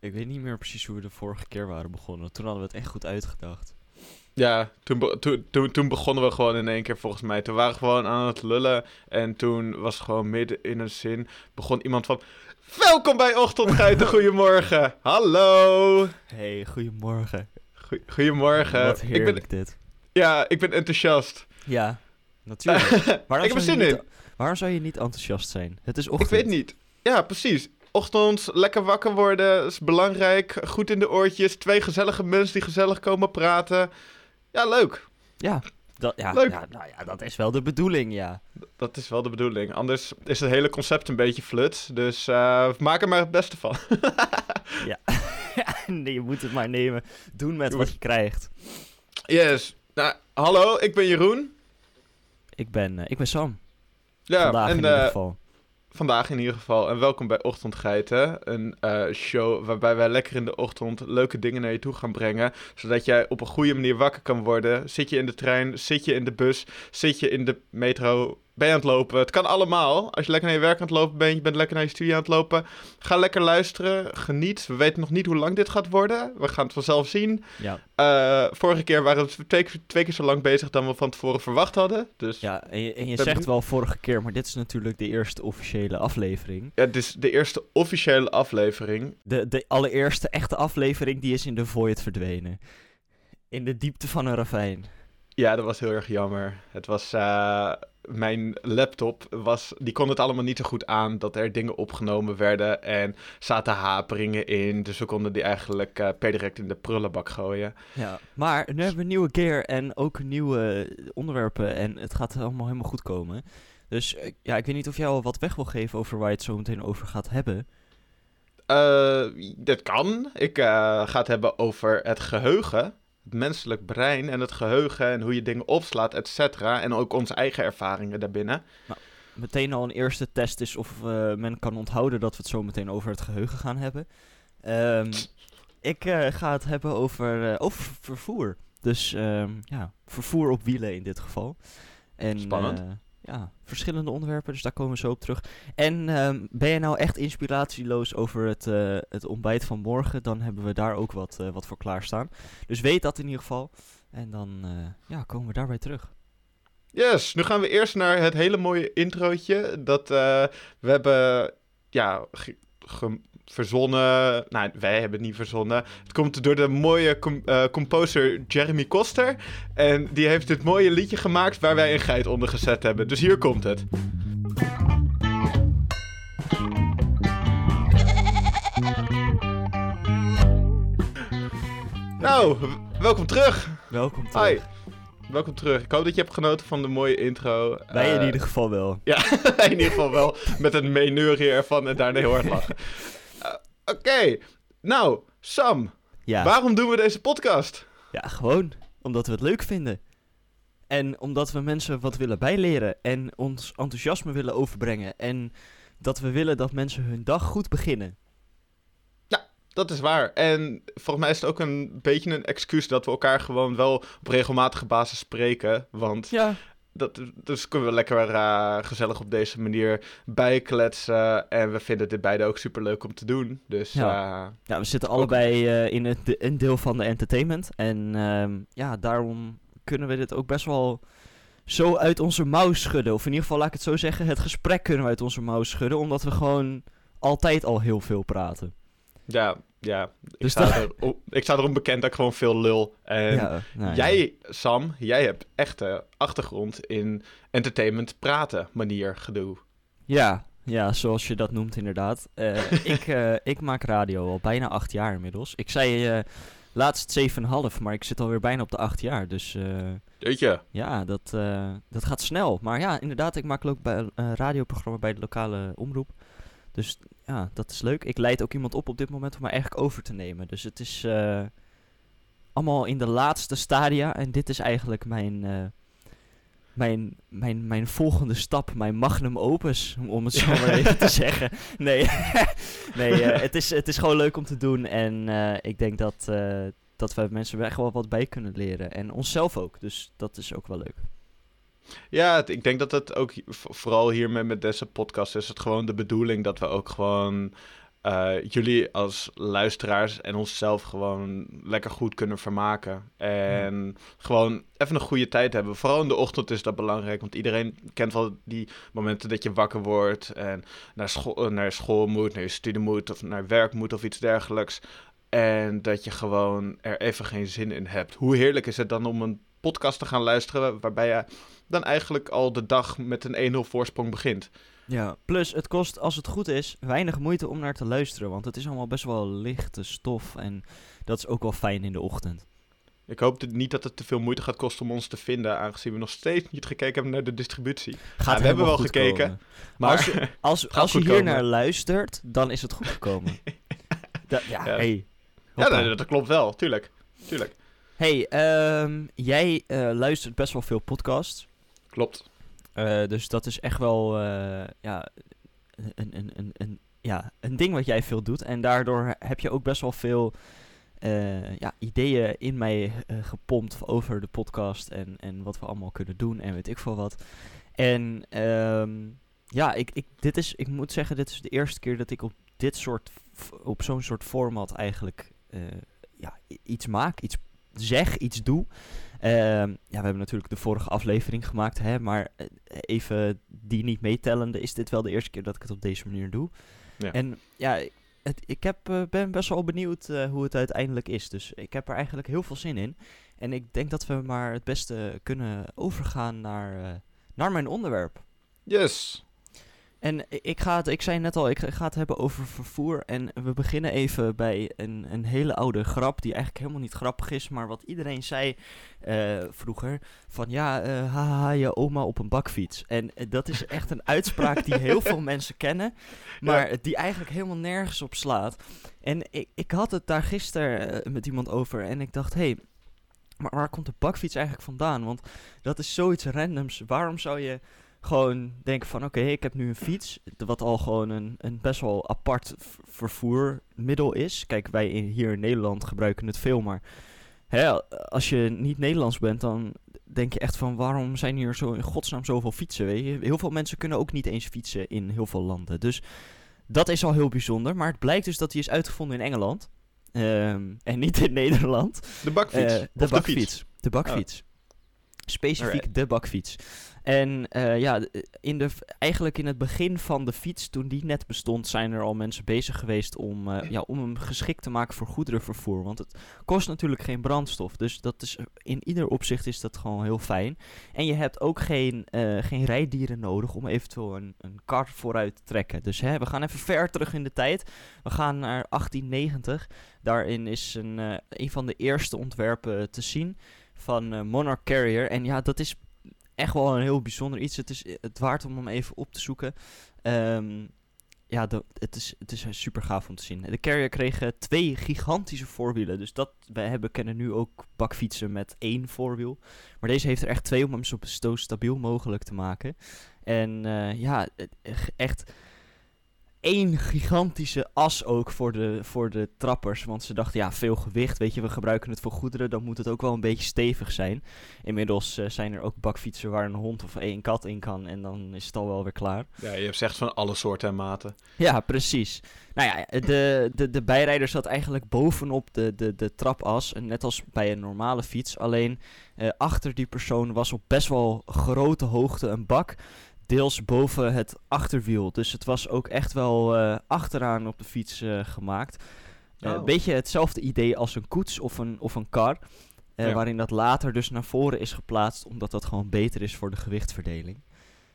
Ik weet niet meer precies hoe we de vorige keer waren begonnen. Toen hadden we het echt goed uitgedacht. Ja, toen, be- toen, toen, toen begonnen we gewoon in één keer volgens mij. Toen waren we gewoon aan het lullen. En toen was gewoon midden in een zin. begon iemand van. Welkom bij Ochtendgeiten, goedemorgen. Hallo. Hey, goedemorgen. Goe- Goedemorgen. Wat ik ben, heerlijk dit. ja, ik ben enthousiast. Ja, natuurlijk. Waarom ik heb er zou je zin niet- in. Waarom zou je niet enthousiast zijn? Het is Ik ochtend. weet niet. Ja, precies. Ochtend, lekker wakker worden is belangrijk. Goed in de oortjes. Twee gezellige mensen die gezellig komen praten. Ja, leuk. Ja, dat, ja, Leuk. ja, nou ja, dat is wel de bedoeling, ja. Dat is wel de bedoeling. Anders is het hele concept een beetje flut. Dus eh, maak er maar het beste van. nee, je moet het maar nemen. Doen met Doe wat je krijgt. Yes. Nou, hallo, ik ben Jeroen. Ik ben, eh, ik ben Sam. Ja, Vandaag en in ieder eh, geval. Vandaag in ieder geval. En welkom bij Ochtendgeiten. Een eh, show waarbij wij lekker in de ochtend leuke dingen naar je toe gaan brengen. Zodat jij op een goede manier wakker kan worden. Zit je in de trein, zit je in de bus, zit je in de metro, ben je aan het lopen. Het kan allemaal. Als je lekker naar je werk aan het lopen bent, je bent lekker naar je studie aan het lopen. Ga lekker luisteren, geniet. We weten nog niet hoe lang dit gaat worden. We gaan het vanzelf zien. Ja, Eh, vorige keer waren we twee, twee keer zo lang bezig dan we van tevoren verwacht hadden. Dus ja. ja en je, en je Ben zegt wel vorige keer, maar dit is natuurlijk de eerste officiële aflevering. het is de eerste officiële aflevering. De, de allereerste echte aflevering, die is in de void verdwenen. In de diepte van een ravijn. Ja, dat was heel erg jammer. Het was. eh, mijn laptop was. Die kon het allemaal niet zo goed aan dat er dingen opgenomen werden. En zaten haperingen in. Dus we konden die eigenlijk eh, per direct in de prullenbak gooien. Ja, maar nu hebben we nieuwe gear en ook nieuwe onderwerpen en het gaat allemaal helemaal goed komen. Dus eh, ja, ik weet niet of jij al wat weg wil geven over waar je het zo meteen over gaat hebben. Dat kan. Ik ga het hebben over het geheugen. Menselijk brein en het geheugen. En hoe je dingen opslaat, et cetera. En ook onze eigen ervaringen daarbinnen. Meteen al een eerste test is of eh, men kan onthouden dat we het zo meteen over het geheugen gaan hebben. Ehm, ik eh, ga het hebben over, over vervoer. Dus ehm, ja, vervoer op wielen in dit geval. En, Spannend. Ja, verschillende onderwerpen, dus daar komen we zo op terug. En ehm, ben je nou echt inspiratieloos over het, eh, het ontbijt van morgen, dan hebben we daar ook wat, eh, wat voor klaarstaan. Dus weet dat in ieder geval. En dan eh, ja, komen we daarbij terug. Yes, nu gaan we eerst naar het hele mooie introotje. Dat we hebben, ja, verzonnen. Nou, wij hebben het niet verzonnen. Het komt door de mooie com- eh, composer Jeremy Koster. En die heeft dit mooie liedje gemaakt waar wij een geit onder gezet hebben. Dus hier komt het. Nou, welkom terug. Welkom terug. Hi. Welkom terug. Ik hoop dat je hebt genoten van de mooie intro. Wij in Eh, ieder geval wel. Ja, in ieder geval wel. Met een meeneurje ervan en daarna heel hard lachen. Oké, nou, Sam, Ja. waarom doen we deze podcast? Ja, gewoon omdat we het leuk vinden. En omdat we mensen wat willen bijleren en ons enthousiasme willen overbrengen. En dat we willen dat mensen hun dag goed beginnen. Dat is waar. En volgens mij is het ook een beetje een excuus dat we elkaar gewoon wel op regelmatige basis spreken. Want Ja, dat, dus kunnen we lekker eh, gezellig op deze manier bijkletsen. En we vinden dit beide ook super leuk om te doen. Dus Ja. eh, ja we zitten allebei eh, in het, de- een deel van de entertainment. En ehm, ja, daarom kunnen we dit ook best wel zo uit onze mouw schudden. Of in ieder geval, laat ik het zo zeggen, het gesprek kunnen we uit onze mouw schudden. Omdat we gewoon altijd al heel veel praten. ja, ja. Ik, Dus sta dat- er, ik sta erom bekend dat ik gewoon veel lul. En ja, nou ja. Jij, Sam, jij hebt echte achtergrond in entertainment praten manier gedoe. Ja, ja, zoals je dat noemt inderdaad. Eh, ik, eh, ik maak radio al bijna acht jaar inmiddels. Ik zei eh, laatst 7,5, maar ik zit alweer bijna op de acht jaar. Dus Weet je? ja, dat, dat gaat snel. Maar ja, inderdaad, ik maak ook bij een radioprogramma bij de lokale omroep. Dus ja, dat is leuk. Ik leid ook iemand op op dit moment om mij eigenlijk over te nemen. Dus het is eh, allemaal in de laatste stadia. En dit is eigenlijk mijn, eh, mijn, mijn, mijn volgende stap, mijn magnum opus, om het zo maar even te zeggen. Nee, nee eh, het, is, het is gewoon leuk om te doen. En ik denk dat, dat we mensen echt wel wat bij kunnen leren. En onszelf ook. Dus dat is ook wel leuk. Ja, het- ik denk dat het ook, vooral hier met, met deze podcast, is het gewoon de bedoeling dat we ook gewoon eh, jullie als luisteraars en onszelf gewoon lekker goed kunnen vermaken. En gewoon even een goede tijd hebben. Vooral in de ochtend is dat belangrijk, want iedereen kent wel die momenten dat je wakker wordt en naar school, eh, naar school moet, naar je studie moet of naar werk moet of iets dergelijks. En dat je gewoon er even geen zin in hebt. Hoe heerlijk is het dan om een podcast te gaan luisteren waarbij je dan eigenlijk al de dag met een 1-0 voorsprong begint. Ja, plus het kost, als het goed is, weinig moeite om naar te luisteren. Want het is allemaal best wel lichte stof en dat is ook wel fijn in de ochtend. Ik hoop niet dat het te veel moeite gaat kosten om ons te vinden, aangezien we nog steeds niet gekeken hebben naar de distributie. Gaat we hebben wel gekeken, komen. Maar als, je- als, je hier komen. naar luistert, dan is het goed gekomen. Da- ja, Ja. hey. dat klopt wel, tuurlijk. tuurlijk. Hey, ehm, jij eh, luistert best wel veel podcasts. Klopt. Eh, dus dat is echt wel eh, ja, een, een, een, een, ja, een ding wat jij veel doet. En daardoor heb je ook best wel veel ja, ideeën in mij gepompt over de podcast en, en wat we allemaal kunnen doen en weet ik veel wat. En ehm, ja, ik, ik, dit is, ik moet zeggen, dit is de eerste keer dat ik op dit soort, op zo'n soort format eigenlijk ja, iets maak, iets zeg, iets doe. Ehm, ja, we hebben natuurlijk de vorige aflevering gemaakt, hè, maar eh, even die niet meetellende is dit wel de eerste keer dat ik het op deze manier doe. Ja. En ja, het, ik heb, eh, ben best wel benieuwd eh, hoe het uiteindelijk is. Dus ik heb er eigenlijk heel veel zin in. En ik denk dat we maar het beste kunnen overgaan naar, naar mijn onderwerp. Yes. En ik, ga het, ik zei net al, ik ga het hebben over vervoer. En we beginnen even bij een, een hele oude grap, die eigenlijk helemaal niet grappig is. Maar wat iedereen zei eh, vroeger, van ja, eh haha, je oma op een bakfiets. En eh, dat is echt een uitspraak die heel veel mensen kennen, maar die eigenlijk helemaal nergens op slaat. En ik, ik had het daar gisteren met iemand over en ik dacht, hé, hey, maar waar komt de bakfiets eigenlijk vandaan? Want dat is zoiets randoms. Waarom zou je gewoon denken van oké, ik heb nu een fiets, wat al gewoon een, een best wel apart vervoermiddel is. Kijk, wij in, hier in Nederland gebruiken het veel, maar hè, als je niet Nederlands bent, dan denk je echt van waarom zijn hier zo in godsnaam zoveel fietsen? Weet je? Heel veel mensen kunnen ook niet eens fietsen in heel veel landen. Dus dat is al heel bijzonder. Maar het blijkt dus dat die is uitgevonden in Engeland. Ehm, en niet in Nederland. De bakfiets. Eh, de fiets. bakfiets. De bakfiets. Specifiek Alright. de bakfiets. En eh, ja, in de, eigenlijk in het begin van de fiets, toen die net bestond, zijn er al mensen bezig geweest om, eh, ja, om hem geschikt te maken voor goederenvervoer. Want het kost natuurlijk geen brandstof. Dus dat is, in ieder opzicht is dat gewoon heel fijn. En je hebt ook geen, eh, geen rijdieren nodig om eventueel een, een kar vooruit te trekken. Dus hè, we gaan even ver terug in de tijd. We gaan naar 1890. Daarin is een, een van de eerste ontwerpen te zien van eh, Monarch Carrier. En ja, dat is echt wel een heel bijzonder iets. Het is het waard om hem even op te zoeken. Ehm, ja, het, is, het is super gaaf om te zien. De Carrier kreeg eh, twee gigantische voorwielen. Dus dat, wij hebben, kennen nu ook bakfietsen met één voorwiel. Maar deze heeft er echt twee om hem zo stabiel mogelijk te maken. En eh, ja, echt één gigantische as ook voor de, voor de trappers. Want ze dachten, ja, veel gewicht, weet je, we gebruiken het voor goederen, dan moet het ook wel een beetje stevig zijn. Inmiddels eh, zijn er ook bakfietsen waar een hond of een kat in kan en dan is het al wel weer klaar. Ja, je hebt zegt van alle soorten en maten. Ja, precies. Nou ja, de, de, de bijrijder zat eigenlijk bovenop de, de, de trapas, net als bij een normale fiets. Alleen eh, achter die persoon was op best wel grote hoogte een bak, deels boven het achterwiel. Dus het was ook echt wel eh, achteraan op de fiets eh, gemaakt. Eh, Oh. Een beetje hetzelfde idee als een koets of een, of een kar. Ja. Waarin dat later dus naar voren is geplaatst, omdat dat gewoon beter is voor de gewichtverdeling.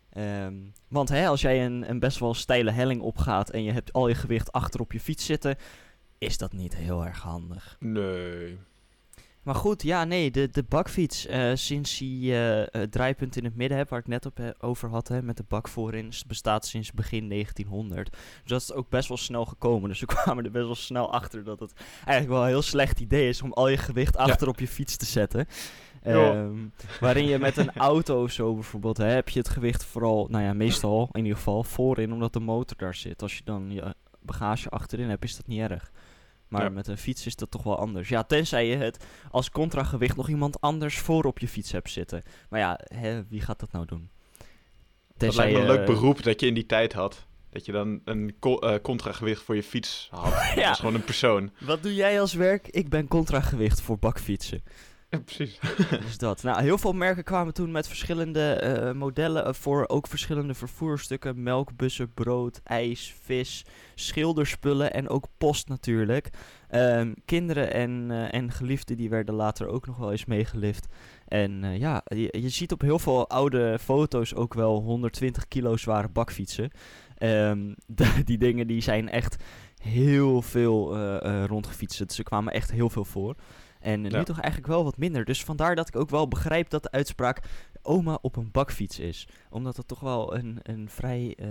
Ehm, want hè, als jij een, een best wel steile helling opgaat en je hebt al je gewicht achter op je fiets zitten, is dat niet heel erg handig. Nee. Maar goed, ja, nee, de, de bakfiets, eh, sinds hij het draaipunt in het midden hebt, waar ik net op, eh, over had, hè, met de bak voorin, bestaat sinds begin 1900. Dus dat is ook best wel snel gekomen. Dus we kwamen er best wel snel achter dat het eigenlijk wel een heel slecht idee is om al je gewicht achter op je fiets te zetten. Ehm, waarin je met een auto of zo bijvoorbeeld, hè, heb je het gewicht vooral, nou ja, meestal in ieder geval voorin, omdat de motor daar zit. Als je dan je bagage achterin hebt, is dat niet erg. Maar Ja. met een fiets is dat toch wel anders. Ja, tenzij je het als contragewicht nog iemand anders voor op je fiets hebt zitten. Maar ja, hè, wie gaat dat nou doen? Dat lijkt me een leuk beroep dat je in die tijd had. Dat je dan een co- eh, contragewicht voor je fiets had. Ja. Dat is gewoon een persoon. Wat doe jij als werk? Ik ben contragewicht voor bakfietsen. Precies. Dat. Nou, heel veel merken kwamen toen met verschillende eh, modellen eh, voor ook verschillende vervoerstukken. Melkbussen, brood, ijs, vis, schilderspullen en ook post natuurlijk. Ehm, kinderen en, eh, en geliefden die werden later ook nog wel eens meegelift. En ja, je, ziet op heel veel oude foto's ook wel 120 kilo zware bakfietsen. Ehm, die dingen die zijn echt heel veel rondgefietst. Er kwamen echt heel veel voor. En nu toch eigenlijk wel wat minder. Dus vandaar dat ik ook wel begrijp dat de uitspraak oma op een bakfiets is. Omdat het toch wel een, een vrij eh,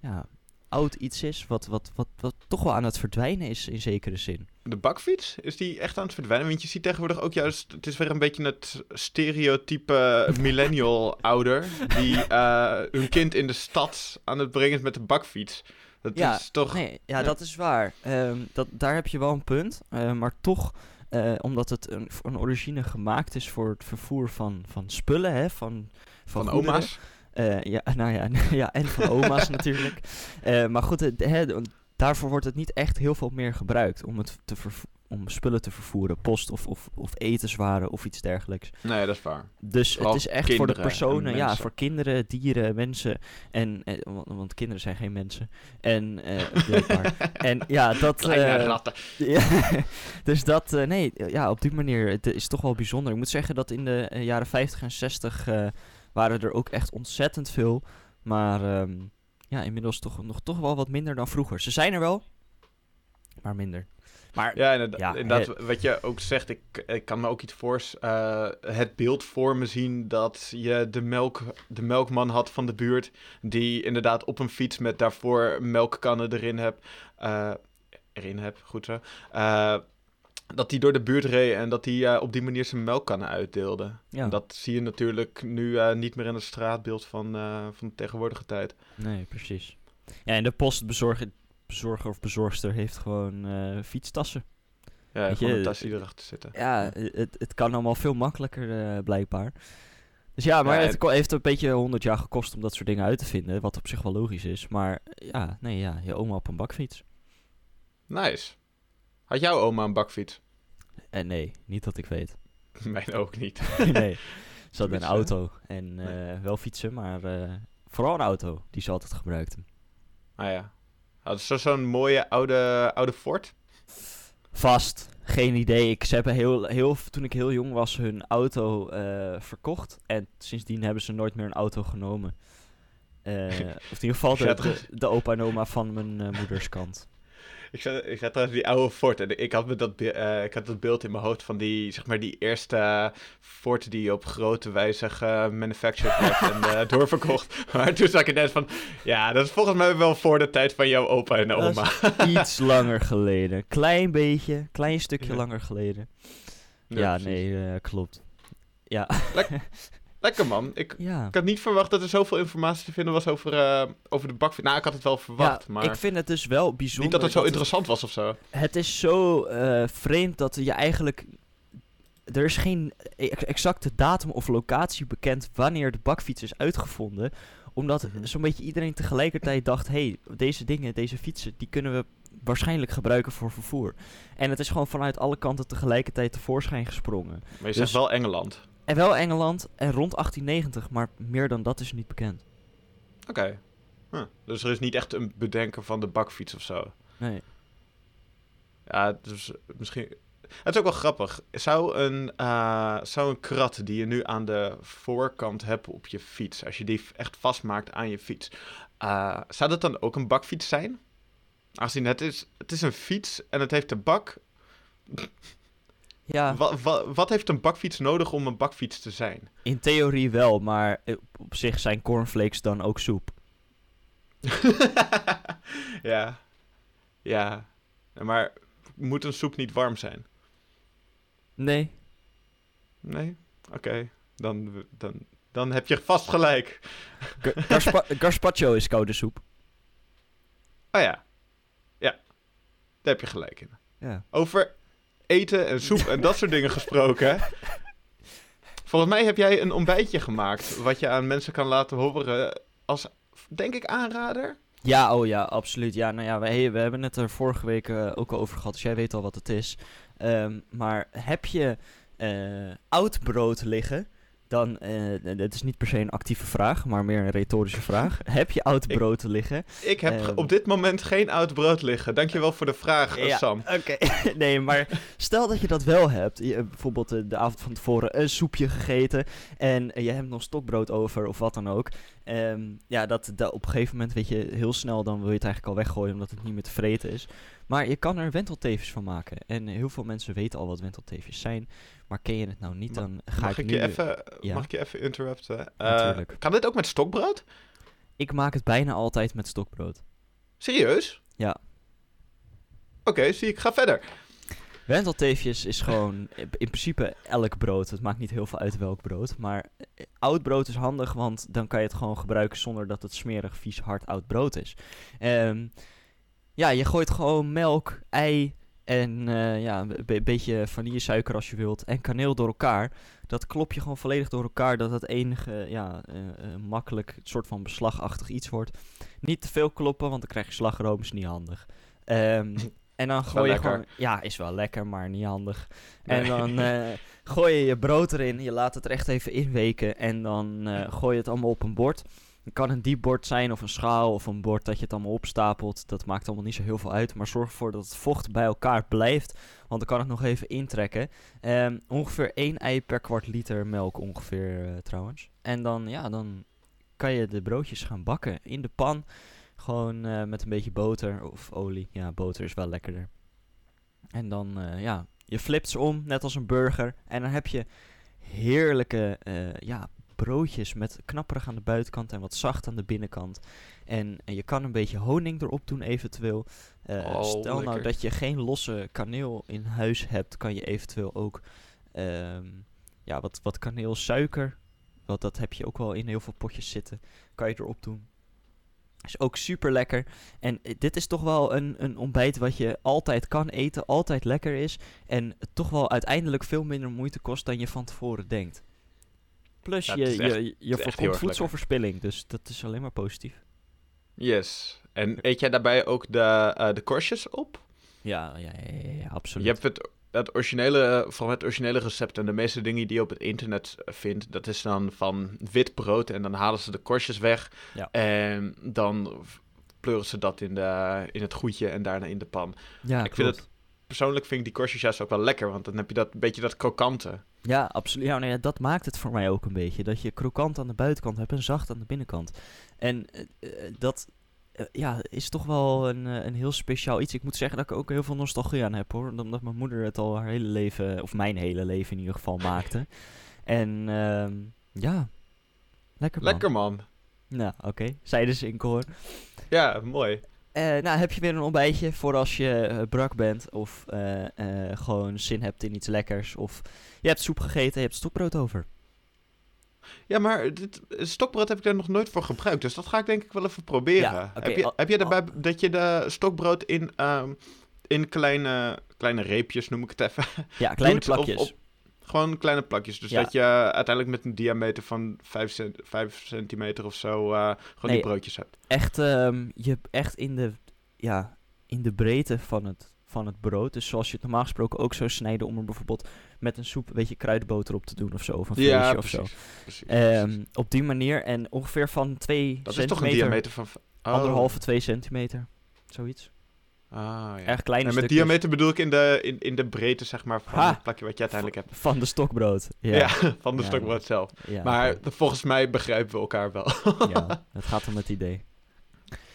ja, oud iets is. Wat, wat, wat, wat toch wel aan het verdwijnen is in zekere zin. De bakfiets, is die echt aan het verdwijnen? Want je ziet tegenwoordig ook juist, het is weer een beetje het stereotype millennial ouder. Die eh, hun kind in de stad aan het brengen is met de bakfiets. Dat Ja, is toch... Nee, ja, ja. dat is waar. Ehm, dat, daar heb je wel een punt. Eh, maar toch, eh, omdat het een, een origine gemaakt is voor het vervoer van, van spullen, hè, van, van, Van oma's. Eh, ja, nou ja, ja, en van oma's natuurlijk. Eh, maar goed, het- hè, d- daarvoor wordt het niet echt heel veel meer gebruikt om, het te vervo- om spullen te vervoeren. Post of, of, of etenswaren of iets dergelijks. Nee, dat is waar. Dus Vooral het is echt voor de personen, ja, voor kinderen, dieren, mensen. En, eh, want, want kinderen zijn geen mensen. En, eh en ja, dat... Kleine eh, ratten. dus dat, eh, nee, ja, op die manier, het is toch wel bijzonder. Ik moet zeggen dat in de jaren 50 en 60 eh, waren er ook echt ontzettend veel. Maar ehm, ja, inmiddels toch, nog toch wel wat minder dan vroeger. Ze zijn er wel, maar minder. Maar Ja, inderdaad, Ja, inderdaad wat je ook zegt, ik, ik kan me ook iets voor eh, het beeld voor me zien dat je de, melk, de melkman had van de buurt, die inderdaad op een fiets met daarvoor melkkannen erin hebt, eh, erin heb, goed zo, eh, dat die door de buurt reed en dat eh, op die manier zijn melkkannen uitdeelde. ja, dat zie je natuurlijk nu niet meer in het straatbeeld van, van de tegenwoordige tijd. nee, precies. Ja, en de postbezorger bezorger of bezorgster heeft gewoon eh, fietstassen. Ja, Weet gewoon je, een tasje erachter zitten. Ja, eh, het, het kan allemaal veel makkelijker eh, blijkbaar. Dus ja, maar Ja, het heeft een beetje 100 jaar gekost om dat soort dingen uit te vinden. Wat op zich wel logisch is. Maar ja, nee, ja, je oma op een bakfiets. Nice. Had jouw oma een bakfiets? En nee, niet dat ik weet. Mijn ook niet. nee, ze had een auto. En Nee. eh, wel fietsen, maar eh, vooral een auto die ze altijd gebruikte. Ah ja. Hadden ze zo'n mooie oude, oude Ford? Vast, geen idee. Ik, ze hebben heel, heel, toen ik heel jong was hun auto eh, verkocht. En sindsdien hebben ze nooit meer een auto genomen. Eh, of in ieder geval de, opa en oma van mijn eh, moeders kant. Ik zat, ik zat trouwens die oude Ford en ik had, me dat, eh, ik had dat beeld in mijn hoofd van die, zeg maar, die eerste Ford die op grote wijze gemanufactured werd en eh, doorverkocht. Maar toen zag ik net van, ja, dat is volgens mij wel voor de tijd van jouw opa en oma. iets langer geleden. Klein beetje, klein stukje Ja. langer geleden. Ja, nee, eh, klopt. Ja. Lekker man. Ik, ja. ik had niet verwacht dat er zoveel informatie te vinden was over, eh, over de bakfiets. Nou, ik had het wel verwacht, ja, maar ik vind het dus wel bijzonder. niet dat het zo interessant was of zo. Het is zo eh, vreemd dat je eigenlijk... Er is geen e- exacte datum of locatie bekend wanneer de bakfiets is uitgevonden. Omdat Mhm. zo'n beetje iedereen tegelijkertijd dacht... hey, deze dingen, deze fietsen, die kunnen we waarschijnlijk gebruiken voor vervoer. En het is gewoon vanuit alle kanten tegelijkertijd tevoorschijn gesprongen. Maar je Dus- zegt wel Engeland. En wel Engeland en rond 1890, maar meer dan dat is niet bekend. Oké. Huh. Dus er is niet echt een bedenken van de bakfiets of zo. Nee. Ja, dus misschien. Het is ook wel grappig. Zou een, eh, zou een krat die je nu aan de voorkant hebt op je fiets, als je die echt vastmaakt aan je fiets, eh, zou dat dan ook een bakfiets zijn? Aangezien het is, het is een fiets en het heeft een bak. Ja, Wa- wa- wat heeft een bakfiets nodig om een bakfiets te zijn? in theorie wel, maar eh, op zich zijn cornflakes dan ook soep. ja. Ja. Maar moet een soep niet warm zijn? Nee. Nee? Oké. Dan, dan, dan heb je vast gelijk. Ga- Gaspa gazpacho is koude soep. Oh ja. Ja. Daar heb je gelijk in. Ja. Over eten en soep en dat soort dingen gesproken. Volgens mij heb jij een ontbijtje gemaakt. Wat je aan mensen kan laten horen als, denk ik, aanrader. Ja, oh ja, absoluut. Ja, nou ja, we hebben het er vorige week eh, ook al over gehad, dus jij weet al wat het is. Ehm, maar heb je eh, oud brood liggen, dan, uh, dit is niet per se een actieve vraag, maar meer een retorische vraag. heb je oud Ik- brood liggen? Ik heb Ehm. op dit moment geen oud brood liggen. Dankjewel voor de vraag, eh, Ja, Sam. Oké, nee, maar stel dat je dat wel hebt. Je hebt bijvoorbeeld eh, de avond van tevoren een soepje gegeten en eh, je hebt nog stokbrood over of wat dan ook. Ehm, ja, dat, dat op een gegeven moment weet je heel snel, dan wil je het eigenlijk al weggooien omdat het niet meer te vreten is. Maar je kan er wentelteefjes van maken. En heel veel mensen weten al wat wentelteefjes zijn. Maar ken je het nou niet, dan ga Mag ik, ik, nu... je even, Ja. mag ik je even interrupten? Natuurlijk. kan dit ook met stokbrood? Ik maak het bijna altijd met stokbrood. Serieus? Ja. Oké, zie ik. Ga verder. Wentelteefjes is gewoon in in principe elk brood. Het maakt niet heel veel uit welk brood. Maar eh, oud brood is handig, want dan kan je het gewoon gebruiken zonder dat het smerig, vies, hard oud brood is. Ehm, ja, je gooit gewoon melk, ei en eh, ja, een be- beetje vanillesuiker als je wilt en kaneel door elkaar. Dat klop je gewoon volledig door elkaar, dat het enige, ja, eh, eh, makkelijk soort van beslagachtig iets wordt. Niet te veel kloppen, want dan krijg je slagroom, is niet handig. Ehm, en dan gooi je lekker. gewoon... Ja, is wel lekker, maar niet handig. Nee. En dan gooi je je brood erin, je laat het er echt even inweken en dan gooi je het allemaal op een bord. Het kan een diep bord zijn of een schaal of een bord dat je het allemaal opstapelt. Dat maakt allemaal niet zo heel veel uit, maar zorg ervoor dat het vocht bij elkaar blijft, want dan kan het nog even intrekken. Ehm, ongeveer 1 ei per kwart liter melk ongeveer eh, trouwens. En dan, ja, dan kan je de broodjes gaan bakken in de pan. Gewoon eh, met een beetje boter of olie. Ja, boter is wel lekkerder. En dan, eh, ja, je flipt ze om, net als een burger. En dan heb je heerlijke, ja, broodjes met knapperig aan de buitenkant en wat zacht aan de binnenkant. En, en je kan een beetje honing erop doen eventueel. Eh, Oh, stel nou dat je geen losse kaneel in huis hebt, kan je eventueel ook ehm, ja, wat, wat kaneelsuiker, want dat heb je ook wel in heel veel potjes zitten, kan je erop doen. Is ook super lekker. En eh, dit is toch wel een, een ontbijt wat je altijd kan eten, altijd lekker is. En toch wel uiteindelijk veel minder moeite kost dan je van tevoren denkt. Plus Ja, je, het echt- je, je voorkomt lekker. voedselverspilling, dus dat is alleen maar positief. Yes. En eet jij daarbij ook de, eh, de korstjes op? Ja, ja, ja, ja, ja, absoluut. Je hebt het, het originele, van het originele recept en de meeste dingen die je op het internet eh, vindt, dat is dan van wit brood en dan halen ze de korstjes weg Ja. en dan pleuren ze dat in, de, in het goedje en daarna in de pan. ja, ik vind klopt. Persoonlijk vind ik die korstjes juist ook wel lekker, want dan heb je dat beetje dat krokante. Ja, absoluut. Ja, nou ja, dat maakt het voor mij ook een beetje. Dat je krokant aan de buitenkant hebt en zacht aan de binnenkant. En eh, eh, dat eh, ja, is toch wel een, een heel speciaal iets. Ik moet zeggen dat ik ook heel veel nostalgie aan heb hoor. Omdat mijn moeder het al haar hele leven, of mijn hele leven in ieder geval, maakte. En ehm, ja, lekker man. Lekker man. Nou, oké. Zeiden ze in koor. Ja, mooi. Eh, nou, heb je weer een ontbijtje voor als je eh, brak bent of eh, gewoon zin hebt in iets lekkers. Of je hebt soep gegeten, je hebt stokbrood over. Ja, maar dit stokbrood heb ik daar nog nooit voor gebruikt, dus dat ga ik denk ik wel even proberen. Ja, heb, je, heb je daarbij dat je de stokbrood in, ehm, in kleine, kleine reepjes, noem ik het even, Ja, kleine of plakjes. op- gewoon kleine plakjes. Dus Ja. dat je uiteindelijk met een diameter van 5, centimeter of zo eh, gewoon Nee. die broodjes hebt. Echt, ehm, je hebt echt in de, ja, in de breedte van het, van het brood. Dus zoals je het normaal gesproken ook zou snijden om er bijvoorbeeld met een soep een beetje kruidboter op te doen of zo. Of een Ja, of zo. precies. precies, Ehm, precies. op die manier en ongeveer van 2 Dat is toch een centimeter, diameter van... oh. anderhalve, 2 centimeter. Zoiets. Ah, ja. Erg kleine En met stukjes diameter bedoel ik in de, in, in de breedte, zeg maar, van Ha! het plakje wat je uiteindelijk hebt. van de stokbrood. Ja, Ja, van de Ja. stokbrood zelf. ja, maar volgens mij begrijpen we elkaar wel. ja, het gaat om het idee.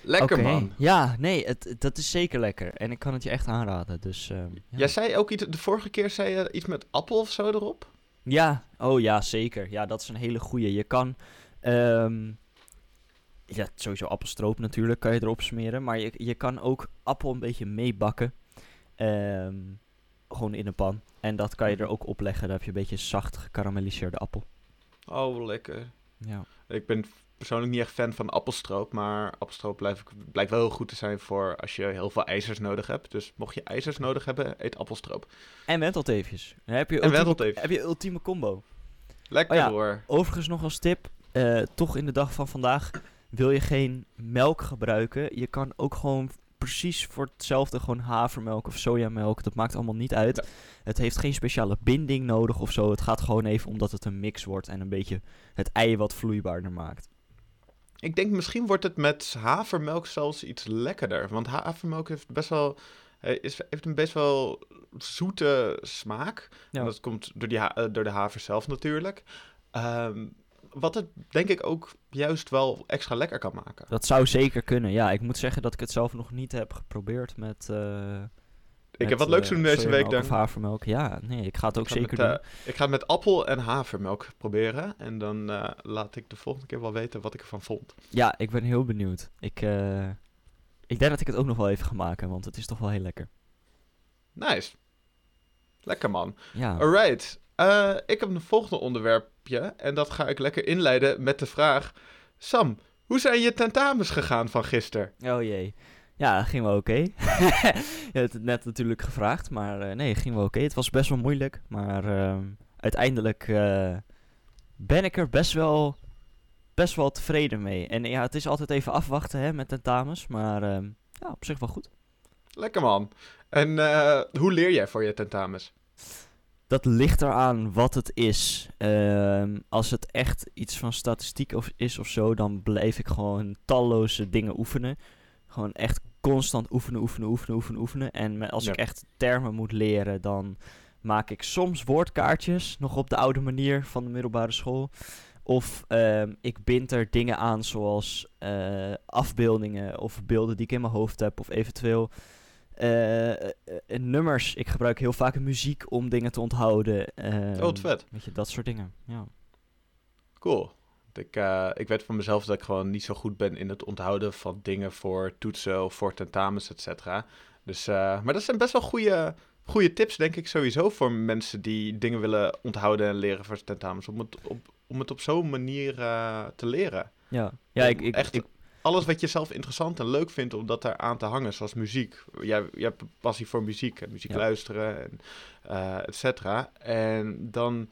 Lekker man. Ja, nee, het, dat is zeker lekker. En ik kan het je echt aanraden. Dus, ehm, ja. Jij zei ook iets, de vorige keer zei je iets met appel of zo erop? Ja, oh ja, zeker. Ja, dat is een hele goeie. Je kan, ehm, ja, sowieso appelstroop natuurlijk kan je erop smeren. Maar je, je kan ook appel een beetje meebakken. Ehm, gewoon in een pan. En dat kan je er ook op leggen. Dan heb je een beetje zacht gekarameliseerde appel. Oh, lekker. Ja. Ik ben persoonlijk niet echt fan van appelstroop, maar appelstroop blijft, blijkt wel heel goed te zijn voor als je heel veel ijzers nodig hebt. Dus mocht je ijzers nodig hebben, eet appelstroop. En wentelteefjes. Dan heb je En ultieme, wentelteefjes. heb je ultieme combo. Lekker Oh ja. hoor. Overigens nog als tip, eh, toch in de dag van vandaag, wil je geen melk gebruiken, je kan ook gewoon precies voor hetzelfde gewoon havermelk of sojamelk. Dat maakt allemaal niet uit. Het heeft geen speciale binding nodig of zo. Het gaat gewoon even omdat het een mix wordt en een beetje het ei wat vloeibaarder maakt. Ik denk misschien wordt het met havermelk zelfs iets lekkerder. Want havermelk heeft best wel, eh, is, heeft een best wel zoete smaak. Ja. En dat komt door, die eh, door de haver zelf natuurlijk. Ehm, wat het denk ik ook juist wel extra lekker kan maken. Dat zou zeker kunnen. Ja, ik moet zeggen dat ik het zelf nog niet heb geprobeerd met. eh, ik met, heb wat leuks eh, doen deze week dan. Of havermelk. Ja, nee, ik ga het ook ga zeker met, doen. eh, ik ga het met appel en havermelk proberen. En dan laat ik de volgende keer wel weten wat ik ervan vond. Ja, ik ben heel benieuwd. Ik, ik denk dat ik het ook nog wel even ga maken, want het is toch wel heel lekker. Nice. Lekker man. Ja, Alright. Ik heb een volgende onderwerpje. En dat ga ik lekker inleiden met de vraag... Sam, hoe zijn je tentamens gegaan van gisteren? oh jee. Ja, dat ging wel oké. je hebt het net natuurlijk gevraagd, maar eh, nee, ging wel oké. Het was best wel moeilijk, maar ehm, uiteindelijk eh, ben ik er best wel, best wel tevreden mee. En ja, het is altijd even afwachten hè, met tentamens, maar ehm, ja, op zich wel goed. Lekker man. En eh, hoe leer jij voor je tentamens? Dat ligt eraan wat het is. Ehm, als het echt iets van statistiek of is of zo, dan blijf ik gewoon talloze dingen oefenen. Gewoon echt constant oefenen, oefenen, oefenen, oefenen, oefenen. En als Ja. ik echt termen moet leren, dan maak ik soms woordkaartjes, nog op de oude manier van de middelbare school. Of ehm, ik bind er dingen aan zoals eh, afbeeldingen of beelden die ik in mijn hoofd heb. Of eventueel nummers. Ik gebruik heel vaak muziek om dingen te onthouden. Oh, Ehm, vet. Weet je, dat soort dingen. Ja. Cool. Ik, eh, ik weet van mezelf dat ik gewoon niet zo goed ben in het onthouden van dingen voor toetsen of voor tentamens, et cetera. Dus, eh, maar dat zijn best wel goede, goede tips, denk ik, sowieso voor mensen die dingen willen onthouden en leren voor tentamens. Om het op, om het op zo'n manier eh, te leren. Ja, ja ik, ik, Echt ik, Alles wat je zelf interessant en leuk vindt om dat daar aan te hangen, zoals muziek. Jij, jij hebt passie voor muziek en muziek Ja. luisteren en eh et cetera. En dan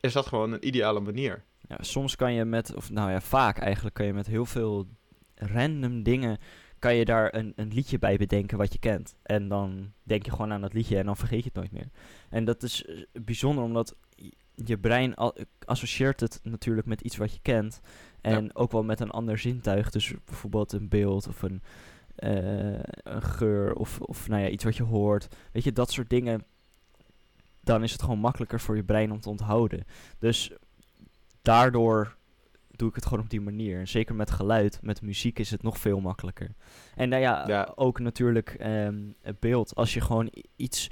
is dat gewoon een ideale manier. ja, soms kan je met, of nou ja, vaak eigenlijk kan je met heel veel random dingen, kan je daar een, een liedje bij bedenken wat je kent. En dan denk je gewoon aan dat liedje en dan vergeet je het nooit meer. En dat is eh, bijzonder omdat je- brein associeert het natuurlijk met iets wat je kent. En ook wel met een ander zintuig. Dus bijvoorbeeld een beeld of een, eh, een geur of, of nou ja, iets wat je hoort. Weet je, dat soort dingen. Dan is het gewoon makkelijker voor je brein om te onthouden. Dus daardoor doe ik het gewoon op die manier. En zeker met geluid, met muziek is het nog veel makkelijker. En nou ja, Ja. ook natuurlijk ehm, het beeld. Als je gewoon iets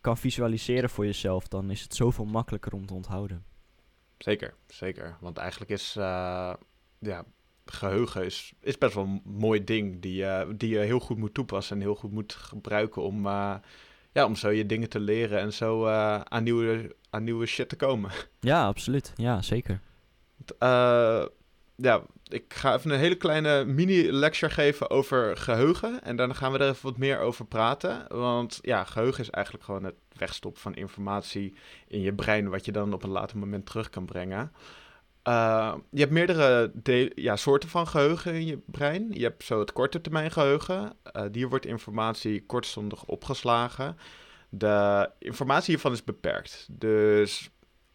kan visualiseren voor jezelf, dan is het zoveel makkelijker om te onthouden. Zeker, zeker. Want eigenlijk is eh, ja, geheugen is, is best wel een mooi ding die, eh, die je heel goed moet toepassen en heel goed moet gebruiken om, eh, ja, om zo je dingen te leren en zo eh, aan, nieuwe, aan nieuwe shit te komen. Ja, absoluut. Ja, zeker. Ja, ik ga even een hele kleine mini-lecture geven over geheugen. En daarna gaan we er even wat meer over praten. Want ja, geheugen is eigenlijk gewoon het wegstoppen van informatie in je brein, wat je dan op een later moment terug kan brengen. Eh, je hebt meerdere de- ja, soorten van geheugen in je brein. Je hebt zo het korte termijn geheugen. Eh hier wordt informatie kortstondig opgeslagen. De informatie hiervan is beperkt. Dus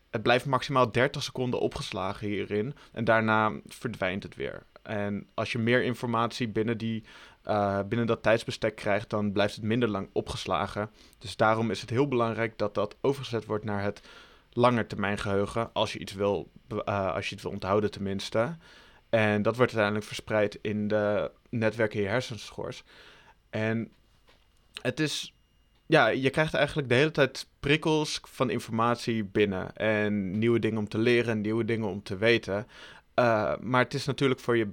het blijft maximaal 30 seconden opgeslagen hierin. En daarna verdwijnt het weer. En als je meer informatie binnen, die, eh, binnen dat tijdsbestek krijgt, dan blijft het minder lang opgeslagen. Dus daarom is het heel belangrijk dat dat overgezet wordt naar het langetermijngeheugen. Als je iets wil, eh, als je het wil onthouden tenminste. En dat wordt uiteindelijk verspreid in de netwerken in je hersenschors. En het is ja, je krijgt eigenlijk de hele tijd prikkels van informatie binnen. En nieuwe dingen om te leren, nieuwe dingen om te weten. Uh, maar het is natuurlijk voor je,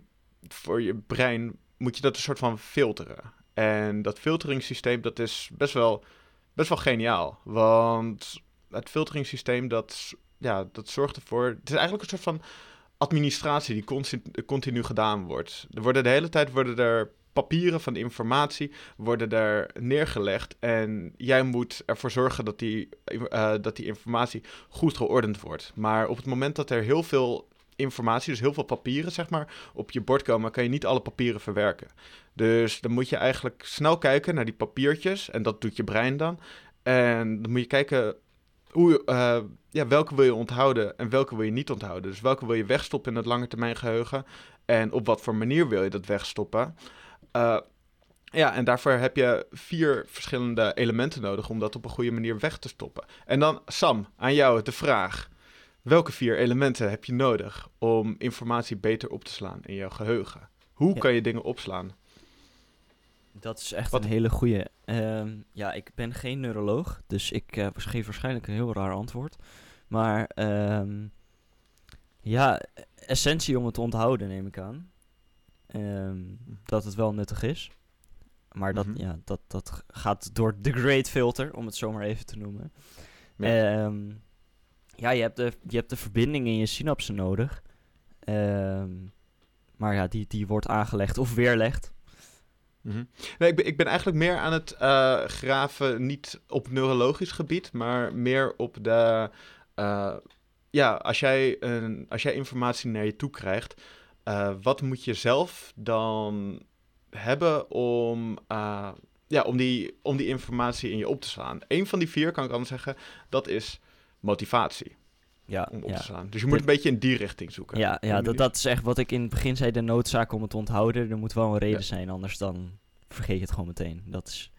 voor je brein, moet je dat een soort van filteren. En dat filteringssysteem, dat is best wel, best wel geniaal. Want het filteringssysteem, dat, ja, dat zorgt ervoor... Het is eigenlijk een soort van administratie die continu, continu gedaan wordt. Er worden de hele tijd worden er papieren van informatie worden er neergelegd. En jij moet ervoor zorgen dat die, uh, dat die informatie goed geordend wordt. Maar op het moment dat er heel veel informatie, dus heel veel papieren, zeg maar, op je bord komen, kan je niet alle papieren verwerken. Dus dan moet je eigenlijk snel kijken naar die papiertjes, en dat doet je brein dan. En dan moet je kijken hoe, uh, ja, welke wil je onthouden en welke wil je niet onthouden. Dus welke wil je wegstoppen in het lange termijn geheugen en op wat voor manier wil je dat wegstoppen. Uh, ja, en daarvoor heb je vier verschillende elementen nodig om dat op een goede manier weg te stoppen. En dan, Sam, aan jou de vraag. Welke vier elementen heb je nodig om informatie beter op te slaan in jouw geheugen? Hoe kan je dingen opslaan? Dat is echt een hele goede. Ehm, ja, ik ben geen neuroloog, dus ik uh, geef waarschijnlijk een heel raar antwoord. Maar um, ja, essentie om het te onthouden, neem ik aan. Um, dat het wel nuttig is. Maar dat, mhm. ja, dat, dat gaat door de great filter, om het zo maar even te noemen. Ja, ja je, hebt de, je hebt de verbinding in je synapsen nodig. maar ja, die, die wordt aangelegd of weerlegd. Mm nee, ik, ben, ik ben eigenlijk meer aan het uh, graven, niet op neurologisch gebied, maar meer op de. Uh, ja, als jij, een, als jij informatie naar je toe krijgt, uh, wat moet je zelf dan hebben om, ja, om, die, om die informatie in je op te slaan? Eén van die vier, kan ik anders zeggen, dat is motivatie. Ja, om op ja. te slaan. Dus je moet een beetje in die richting zoeken. Ja, ja dat, dat is echt wat ik in het begin zei, de noodzaak om het te onthouden. Er moet wel een reden zijn, anders dan vergeet je het gewoon meteen. Dat is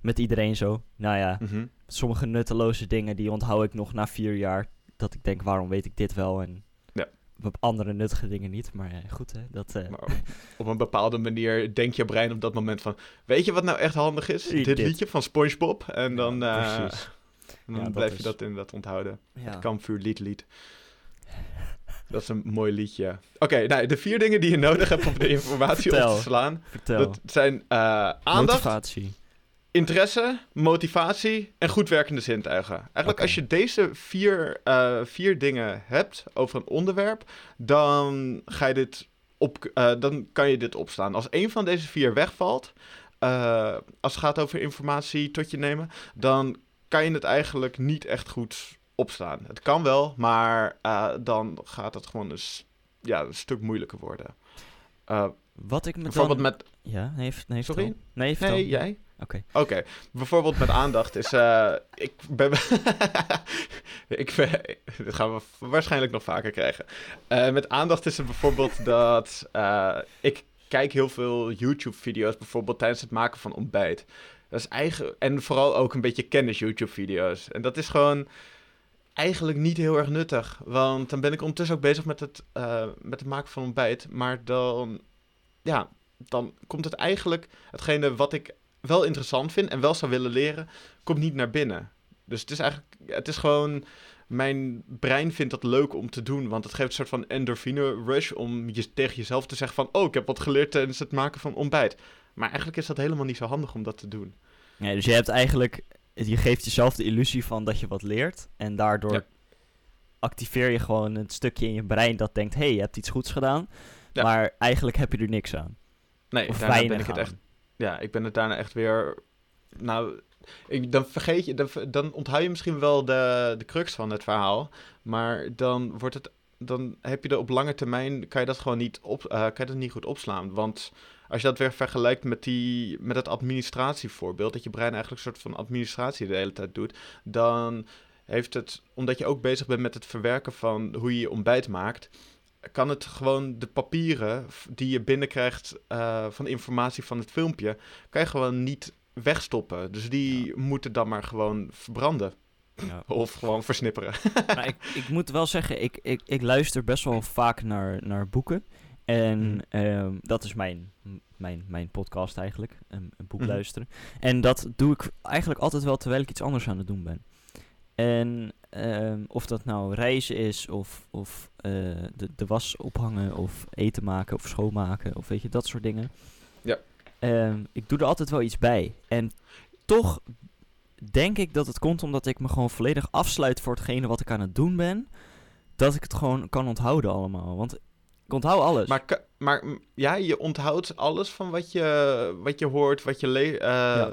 met iedereen zo. Nou ja, mhm. sommige nutteloze dingen die onthoud ik nog na vier jaar. Dat ik denk, waarom weet ik dit wel? En ja. op andere nuttige dingen niet. Maar uh, goed, hè, dat... Uh... Maar op, een bepaalde manier denkt je brein op dat moment van... Weet je wat nou echt handig is? dit, liedje van Spongebob. En dan, uh, precies. Dan blijf je dat inderdaad onthouden. Ja. Het kampvuur lied lied. Dat is een mooi liedje. Oké, nou, de vier dingen die je nodig hebt om de informatie op te slaan. Vertel. Dat zijn uh, aandacht, motivatie. interesse, motivatie en goed werkende zintuigen. Eigenlijk als je deze vier, uh, vier dingen hebt over een onderwerp, dan ga je dit op, uh, dan kan je dit opslaan. Als een van deze vier wegvalt, als het gaat over informatie tot je nemen, dan kan je het eigenlijk niet echt goed opstaan. Het kan wel, maar uh, dan gaat het gewoon een, ja, een stuk moeilijker worden. Uh, Wat ik me bijvoorbeeld dan... met... Ja, heeft, nee, Sorry? Nee, nee jij? Oké. Okay. Oké, bijvoorbeeld met aandacht is... Uh, ik ben... ik ben... Dit gaan we waarschijnlijk nog vaker krijgen. Met aandacht is er bijvoorbeeld dat... Ik kijk heel veel YouTube-video's bijvoorbeeld tijdens het maken van ontbijt. Dat is eigen... En vooral ook een beetje kennis-YouTube-video's. En dat is gewoon eigenlijk niet heel erg nuttig. Want dan ben ik ondertussen ook bezig met het, uh, met het maken van ontbijt. Maar dan, ja, dan komt het eigenlijk, hetgene wat ik wel interessant vind en wel zou willen leren, komt niet naar binnen. Dus het is eigenlijk, het is gewoon, mijn brein vindt dat leuk om te doen. Want het geeft een soort van endorfine rush om je, tegen jezelf te zeggen van, oh, ik heb wat geleerd tijdens het maken van ontbijt. Maar eigenlijk is dat helemaal niet zo handig om dat te doen. Ja, dus je hebt eigenlijk je geeft jezelf de illusie van dat je wat leert. En daardoor activeer je gewoon een stukje in je brein dat denkt: hé, hey, je hebt iets goeds gedaan. Maar eigenlijk heb je er niks aan. Nee, of daarna ben ik het echt. Ja, ik ben het daarna echt weer. Nou, ik, dan vergeet je, dan, dan onthoud je misschien wel de, de crux van het verhaal. Maar dan wordt het. Dan heb je er op lange termijn. kan je dat gewoon niet, op, uh, kan je dat niet goed opslaan. Want als je dat weer vergelijkt met, die, met het administratievoorbeeld, dat je brein eigenlijk een soort van administratie de hele tijd doet, dan heeft het, omdat je ook bezig bent met het verwerken van hoe je je ontbijt maakt, kan het gewoon de papieren die je binnenkrijgt uh, van informatie van het filmpje, kan je gewoon niet wegstoppen. Dus die moeten dan maar gewoon verbranden. Ja. Of gewoon versnipperen. Maar ik, ik moet wel zeggen, ik, ik, ik luister best wel vaak naar, naar boeken. En mhm. ehm, dat is mijn, mijn, mijn podcast eigenlijk, een, een boek mhm. luisteren. En dat doe ik eigenlijk altijd wel terwijl ik iets anders aan het doen ben. En ehm, of dat nou reizen is, of, of uh, de, de was ophangen, of eten maken, of schoonmaken, of weet je, dat soort dingen. Ja. Um, ik doe er altijd wel iets bij. En toch denk ik dat het komt omdat ik me gewoon volledig afsluit voor hetgene wat ik aan het doen ben. Dat ik het gewoon kan onthouden allemaal. Want ik onthoud alles. Maar, maar ja, je onthoudt alles van wat je, wat je hoort, wat je, le uh,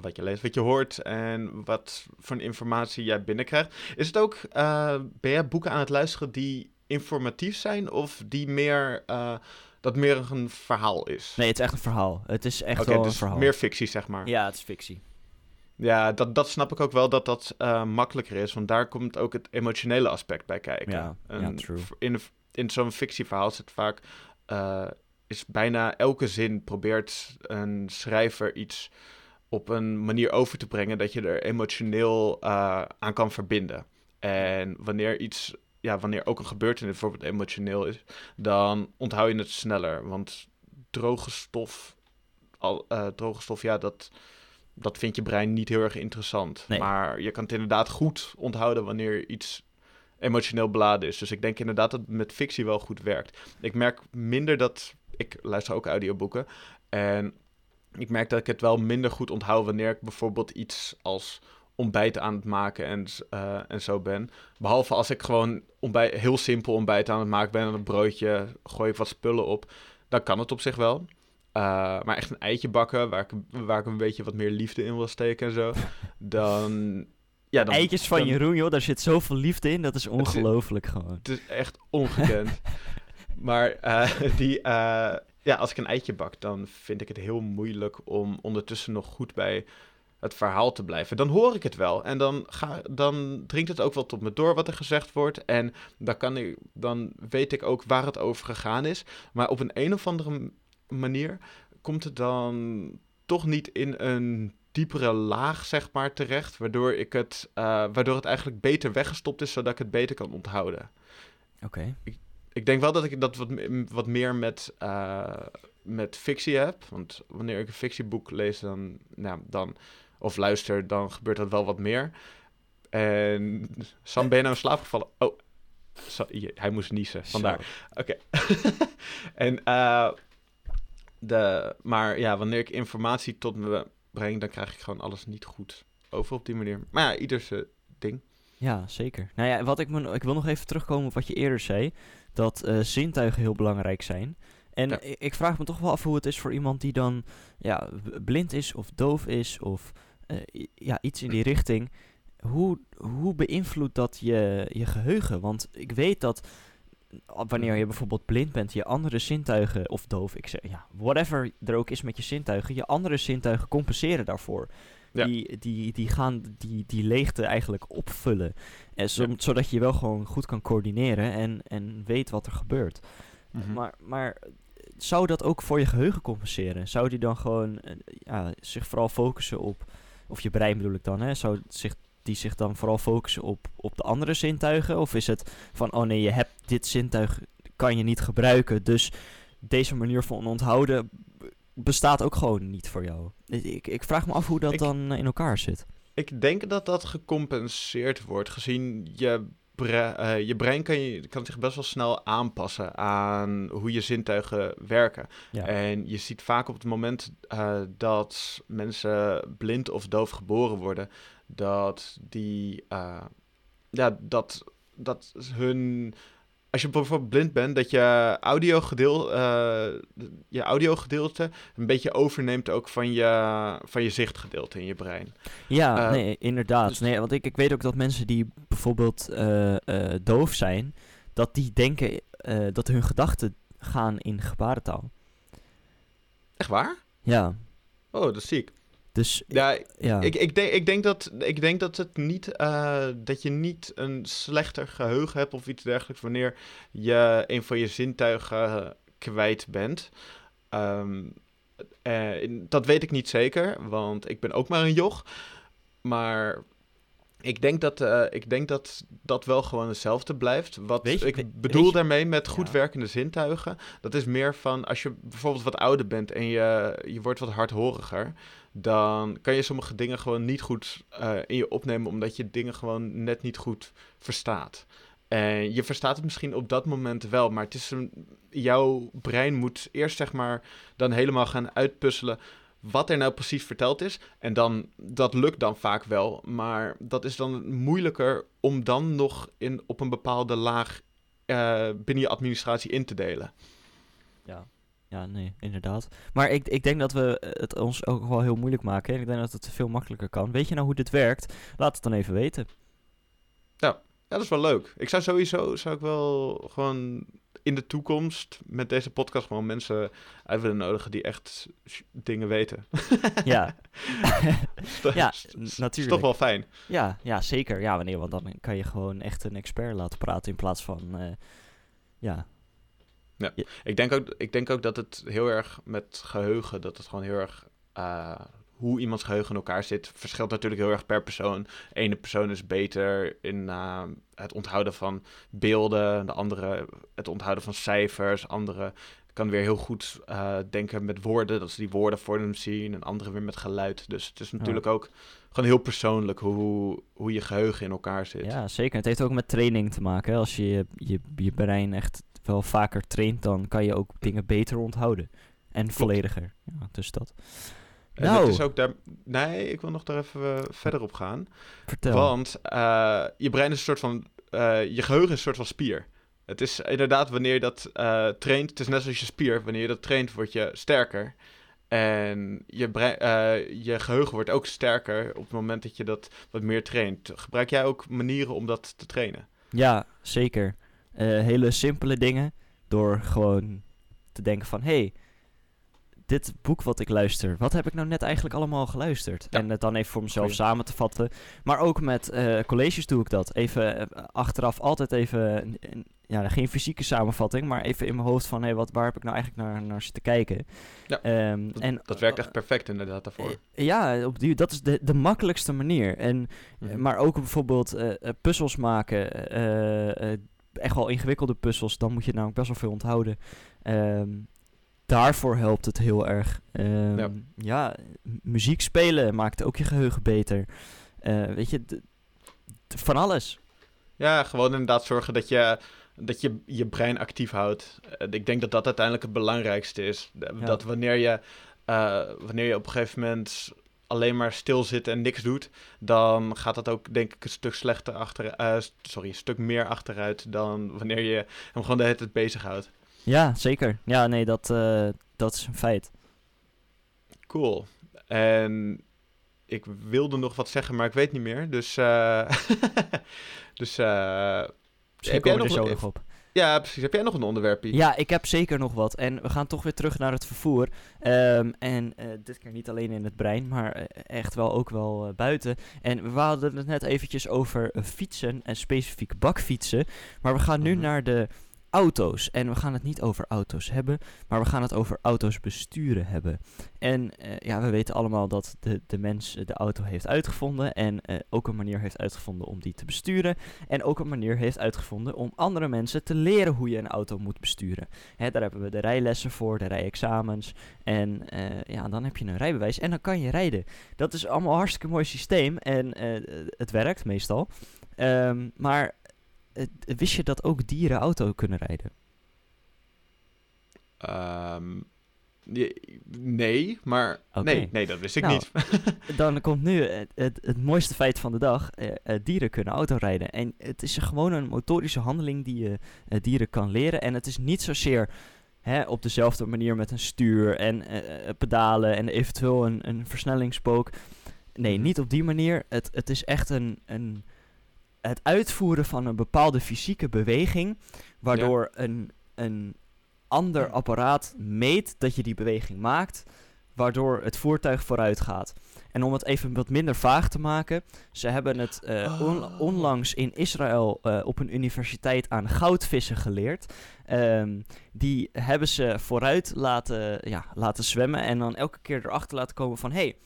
wat je leest, wat je hoort en wat voor informatie jij binnenkrijgt. Is het ook, uh, ben jij boeken aan het luisteren die informatief zijn of die meer, uh, dat meer een verhaal is? Nee, het is echt een verhaal. Het is echt okay, wel dus een verhaal. meer fictie, zeg maar. Ja, het is fictie. Ja, dat, dat snap ik ook wel dat dat makkelijker is, want daar komt ook het emotionele aspect bij kijken. Ja, en ja true. In, in zo'n fictieverhaal zit vaak, uh, is bijna elke zin probeert een schrijver iets op een manier over te brengen dat je er emotioneel uh, aan kan verbinden. En wanneer iets, ja, wanneer ook een gebeurtenis bijvoorbeeld emotioneel is, dan onthoud je het sneller. Want droge stof, al, uh, droge stof, ja, dat, dat vindt je brein niet heel erg interessant. Nee. Maar je kan het inderdaad goed onthouden wanneer iets emotioneel beladen is. Dus ik denk inderdaad dat het met fictie wel goed werkt. Ik merk minder dat. Ik luister ook audioboeken. En ik merk dat ik het wel minder goed onthoud wanneer ik bijvoorbeeld iets als ontbijt aan het maken en, uh, en zo ben. Behalve als ik gewoon ontbijt, heel simpel ontbijt aan het maken ben en een broodje, gooi ik wat spullen op. Dan kan het op zich wel. Uh, maar echt een eitje bakken, waar ik, waar ik een beetje wat meer liefde in wil steken en zo. Dan. Ja, dan Eitjes van dan, Jeroen, joh, daar zit zoveel liefde in. Dat is ongelooflijk gewoon. Het is echt ongekend. maar uh, die, uh, ja, als ik een eitje bak, dan vind ik het heel moeilijk om ondertussen nog goed bij het verhaal te blijven. Dan hoor ik het wel en dan, ga, dan dringt het ook wel tot me door wat er gezegd wordt. En dan, kan ik, dan weet ik ook waar het over gegaan is. Maar op een een of andere manier komt het dan toch niet in een diepere laag, zeg maar, terecht. Waardoor, ik het, uh, waardoor het eigenlijk beter weggestopt is, zodat ik het beter kan onthouden. Oké. Okay. Ik, ik denk wel dat ik dat wat, wat meer met, uh, met fictie heb. Want wanneer ik een fictieboek lees, dan, nou, dan, of luister, dan gebeurt dat wel wat meer. En Sam, ben je nou in slaap gevallen? Oh, so, hij moest niezen, vandaar. Oké. Okay. en, uh, de, maar ja, wanneer ik informatie tot me breng, dan krijg ik gewoon alles niet goed over op die manier. Maar ja, ieders uh, ding. Ja, zeker. Nou ja, wat ik, me, ik wil nog even terugkomen op wat je eerder zei. Dat uh, zintuigen heel belangrijk zijn. En Ja. ik, ik vraag me toch wel af hoe het is voor iemand die dan ja, blind is of doof is of eh, ja, iets in die richting. Hoe, hoe beïnvloedt dat je, je geheugen? Want ik weet dat wanneer je bijvoorbeeld blind bent, je andere zintuigen, of doof, ik zeg, ja, whatever er ook is met je zintuigen, je andere zintuigen compenseren daarvoor. Ja. Die, die, die gaan die, die leegte eigenlijk opvullen. En zo- Ja. Zodat je wel gewoon goed kan coördineren en, en weet wat er gebeurt. Mhm. Maar, maar eh, zou dat ook voor je geheugen compenseren? Zou die dan gewoon eh, ja, zich vooral focussen op, of je brein bedoel ik dan, hè? Zou zich, die zich dan vooral focussen op, op de andere zintuigen? Of is het van, oh nee, je hebt dit zintuig, kan je niet gebruiken, dus deze manier van onthouden bestaat ook gewoon niet voor jou? Ik, ik, vraag me af hoe dat Ik- dan in elkaar zit. Ik denk dat dat gecompenseerd wordt, gezien je, bre- eh, je brein kan, je, kan zich best wel snel aanpassen aan hoe je zintuigen werken. Ja. En je ziet vaak op het moment eh, dat mensen blind of doof geboren worden, dat die, eh, ja, dat, dat hun, als je bijvoorbeeld blind bent, dat je audiogedeel, eh, je audiogedeelte een beetje overneemt ook van je, van je zichtgedeelte in je brein. Ja, Eh, nee, inderdaad. dus- nee, want ik, ik weet ook dat mensen die bijvoorbeeld doof zijn, dat die denken dat hun gedachten gaan in gebarentaal. Echt waar? Ja, Oh, dat zie ik. Dus Ja, ja. ik, ik, denk, ik, denk dat, ik denk dat, het niet, eh, dat je niet een slechter geheugen hebt of iets dergelijks wanneer je een van je zintuigen kwijt bent. Ehm, eh, dat weet ik niet zeker, want ik ben ook maar een joch. Maar ik denk dat, eh, ik denk dat dat wel gewoon hetzelfde blijft. Wat je- ik bedoel daarmee met goed Ja. werkende zintuigen, dat is meer van als je bijvoorbeeld wat ouder bent en je, je wordt wat hardhoriger, dan kan je sommige dingen gewoon niet goed eh, in je opnemen, omdat je dingen gewoon net niet goed verstaat. En je verstaat het misschien op dat moment wel, maar het is een, jouw brein moet eerst zeg maar dan helemaal gaan uitpuzzelen wat er nou precies verteld is. En dan, dat lukt dan vaak wel, maar dat is dan moeilijker om dan nog in, op een bepaalde laag eh, binnen je administratie in te delen. Ja. Ja, nee, inderdaad. Maar ik, ik denk dat we het ons ook wel heel moeilijk maken. En ik denk dat het veel makkelijker kan. Weet je nou hoe dit werkt? Laat het dan even weten. dat is wel leuk. Ik zou sowieso zou ik wel gewoon in de toekomst met deze podcast gewoon mensen uit willen nodigen die echt dingen weten. Ja. ja, Is- is- natuurlijk. toch wel fijn. Ja, ja, zeker. Ja, wanneer, want dan kan je gewoon echt een expert laten praten in plaats van, eh, ja, Ik denk, ook, ik denk ook dat het heel erg met geheugen, dat het gewoon heel erg. eh, hoe iemands geheugen in elkaar zit, verschilt natuurlijk heel erg per persoon. De ene persoon is beter in eh, het onthouden van beelden, de andere het onthouden van cijfers, andere kan weer heel goed eh, denken met woorden, dat ze die woorden voor hem zien, en andere weer met geluid. Dus het is natuurlijk ook gewoon heel persoonlijk hoe, hoe je geheugen in elkaar zit. ja, zeker. Het heeft ook met training te maken. hè. Als je, je je brein echt wel vaker traint, dan kan je ook dingen beter onthouden. En vollediger. Ja, dus dat. En nou, is ook daar. Nee, ik wil nog daar even eh, verder op gaan. vertel. Want eh, je brein is een soort van. eh, je geheugen is een soort van spier. Het is inderdaad wanneer je dat traint. Het is net zoals je spier. Wanneer je dat traint, word je sterker. En je, brein, je geheugen wordt ook sterker op het moment dat je dat wat meer traint. Gebruik jij ook manieren om dat te trainen? Ja, zeker. Eh, hele simpele dingen. Door gewoon te denken van... Hey, dit boek wat ik luister... Wat heb ik nou net eigenlijk allemaal geluisterd? Ja. En het dan even voor mezelf Goeie. samen te vatten. Maar ook met eh, colleges doe ik dat. Even eh, achteraf altijd even... ja, geen fysieke samenvatting. Maar even in mijn hoofd van... Hey, wat, waar heb ik nou eigenlijk naar, naar zitten kijken? Ja, Ehm, Dat, en, dat werkt echt perfect inderdaad daarvoor. Ja, op die, dat is de, de makkelijkste manier. En Mhm. Maar ook bijvoorbeeld puzzels maken. Echt wel ingewikkelde puzzels. Dan moet je namelijk best wel veel onthouden. Ehm, daarvoor helpt het heel erg. Ehm, Ja. muziek spelen maakt ook je geheugen beter. Eh, weet je, van alles. Ja, gewoon inderdaad zorgen dat je dat je je brein actief houdt. Eh, ik denk dat dat uiteindelijk het belangrijkste is. Ja. Dat wanneer je, eh, wanneer je op een gegeven moment alleen maar stil zit en niks doet, dan gaat dat ook denk ik een stuk slechter achter, eh, sorry, een stuk meer achteruit dan wanneer je hem gewoon de hele tijd bezighoudt. Ja, zeker. Ja, nee, dat, eh, dat is een feit. Cool. En ik wilde nog wat zeggen, maar ik weet niet meer. Dus, eh dus Heb jij we er nog zo nog op. ja, precies. Heb jij nog een onderwerpje? Ja, ik heb zeker nog wat. En we gaan toch weer terug naar het vervoer. Ehm, en eh, dit keer niet alleen in het brein, maar eh, echt wel ook wel eh, buiten. En we hadden het net eventjes over fietsen en specifiek bakfietsen. Maar we gaan nu Mhm. naar de auto's. En we gaan het niet over auto's hebben, maar we gaan het over auto's besturen hebben. En eh, ja, we weten allemaal dat de, de mens eh, de auto heeft uitgevonden. En eh, ook een manier heeft uitgevonden om die te besturen. En ook een manier heeft uitgevonden om andere mensen te leren hoe je een auto moet besturen. Hè, daar hebben we de rijlessen voor, de rijexamens. En ja, dan heb je een rijbewijs en dan kan je rijden. Dat is allemaal een hartstikke mooi systeem en het werkt meestal. Ehm, maar wist je dat ook dieren auto kunnen rijden? Ehm, nee, maar nee, nee, dat wist ik Nou, niet. Dan komt nu het, het, het mooiste feit van de dag. Eh, eh, dieren kunnen autorijden. En het is gewoon een motorische handeling die je eh, dieren kan leren. En het is niet zozeer hè, op dezelfde manier met een stuur en pedalen en eventueel een, een versnellingspook. Nee, Mhm. niet op die manier. Het, het is echt een, een, het uitvoeren van een bepaalde fysieke beweging. Waardoor een, een ander apparaat meet dat je die beweging maakt. Waardoor het voertuig vooruit gaat. En om het even wat minder vaag te maken. Ze hebben het eh, on- Oh. onlangs in Israël eh, op een universiteit aan goudvissen geleerd. Ehm, die hebben ze vooruit laten, ja, laten zwemmen. En dan elke keer erachter laten komen van... hey,